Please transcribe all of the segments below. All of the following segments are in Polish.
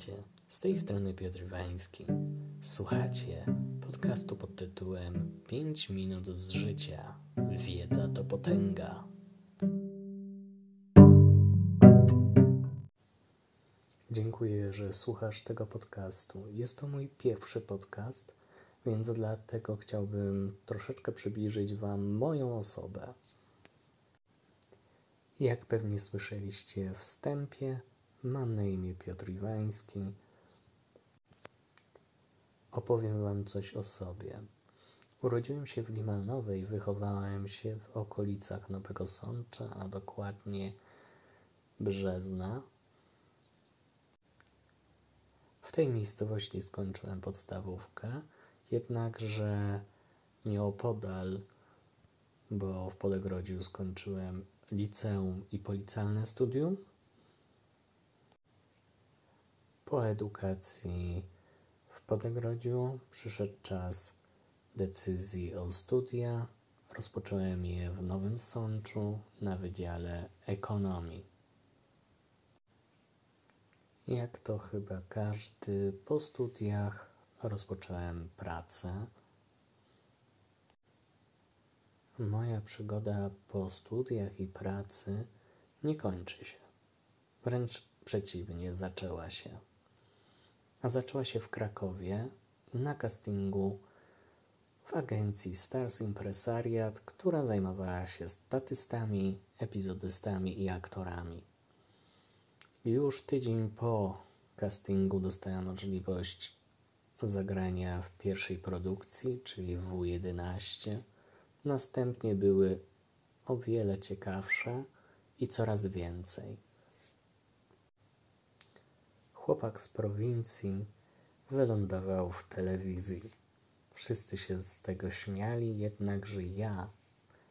Witajcie, z tej strony Piotr Wański. Słuchacie podcastu pod tytułem 5 minut z życia. Wiedza to potęga. Dziękuję, że słuchasz tego podcastu. Jest to mój pierwszy podcast, więc dlatego chciałbym troszeczkę przybliżyć Wam moją osobę. Jak pewnie słyszeliście wstępie, Mam na imię Piotr Iwański. Opowiem Wam coś o sobie. Urodziłem się w Limanowej, wychowałem się w okolicach Nowego Sącza, a dokładnie Brzezna. W tej miejscowości skończyłem podstawówkę, jednakże nieopodal, bo w Polegrodziu skończyłem liceum i policjalne studium, po edukacji w Podegrodziu przyszedł czas decyzji o studia. Rozpocząłem je w Nowym Sączu na Wydziale Ekonomii. Jak to chyba każdy, po studiach rozpocząłem pracę. Moja przygoda po studiach i pracy nie kończy się. Wręcz przeciwnie, zaczęła się a zaczęła się w Krakowie na castingu w agencji Stars Impresariat, która zajmowała się statystami, epizodystami i aktorami. Już tydzień po castingu dostałem możliwość zagrania w pierwszej produkcji, czyli W11. Następnie były o wiele ciekawsze i coraz więcej. Chłopak z prowincji wylądował w telewizji. Wszyscy się z tego śmiali, jednakże ja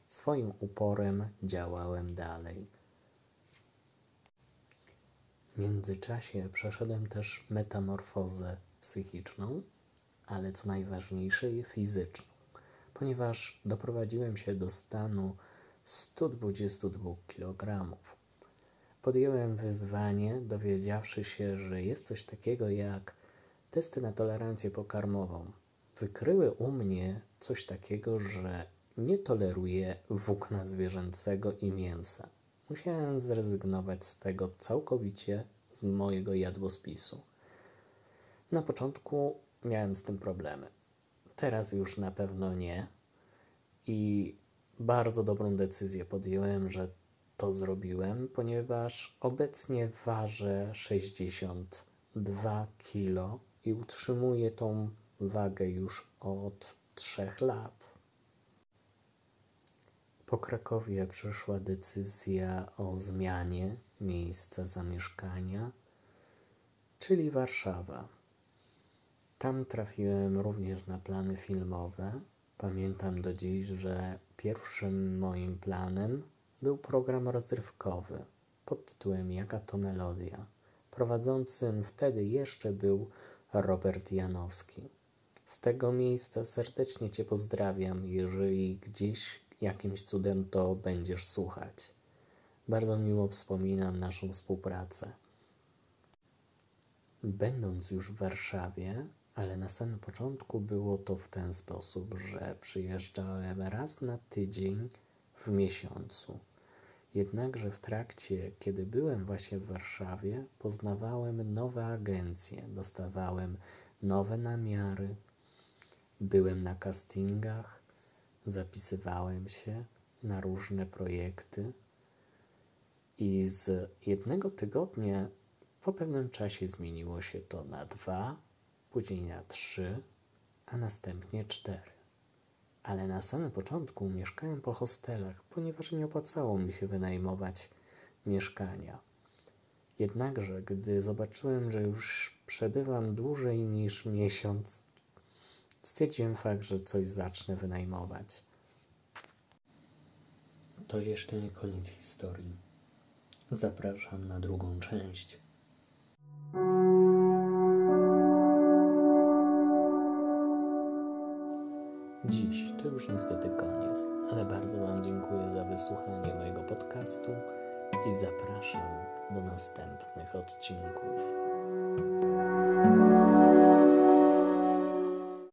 swoim uporem działałem dalej. W międzyczasie przeszedłem też metamorfozę psychiczną, ale co najważniejsze fizyczną, ponieważ doprowadziłem się do stanu 122 kg. Podjąłem wyzwanie, dowiedziawszy się, że jest coś takiego jak testy na tolerancję pokarmową. Wykryły u mnie coś takiego, że nie toleruję włókna zwierzęcego i mięsa. Musiałem zrezygnować z tego całkowicie z mojego jadłospisu. Na początku miałem z tym problemy. Teraz już na pewno nie. I bardzo dobrą decyzję podjąłem, że to zrobiłem, ponieważ obecnie ważę 62 kg i utrzymuję tą wagę już od 3 lat. Po Krakowie przyszła decyzja o zmianie miejsca zamieszkania, czyli Warszawa. Tam trafiłem również na plany filmowe. Pamiętam do dziś, że pierwszym moim planem był program rozrywkowy pod tytułem Jaka to melodia. Prowadzącym wtedy jeszcze był Robert Janowski. Z tego miejsca serdecznie Cię pozdrawiam, jeżeli gdzieś jakimś cudem to będziesz słuchać. Bardzo miło wspominam naszą współpracę. Będąc już w Warszawie, ale na samym początku było to w ten sposób, że przyjeżdżałem raz na tydzień w miesiącu. Jednakże w trakcie, kiedy byłem właśnie w Warszawie, poznawałem nowe agencje, dostawałem nowe namiary, byłem na castingach, zapisywałem się na różne projekty i z jednego tygodnia po pewnym czasie zmieniło się to na dwa, później na trzy, a następnie cztery ale na samym początku mieszkałem po hostelach, ponieważ nie opłacało mi się wynajmować mieszkania. Jednakże, gdy zobaczyłem, że już przebywam dłużej niż miesiąc, stwierdziłem fakt, że coś zacznę wynajmować. To jeszcze nie koniec historii. Zapraszam na drugą część. Dziś to już niestety koniec, ale bardzo Wam dziękuję za wysłuchanie mojego podcastu i zapraszam do następnych odcinków.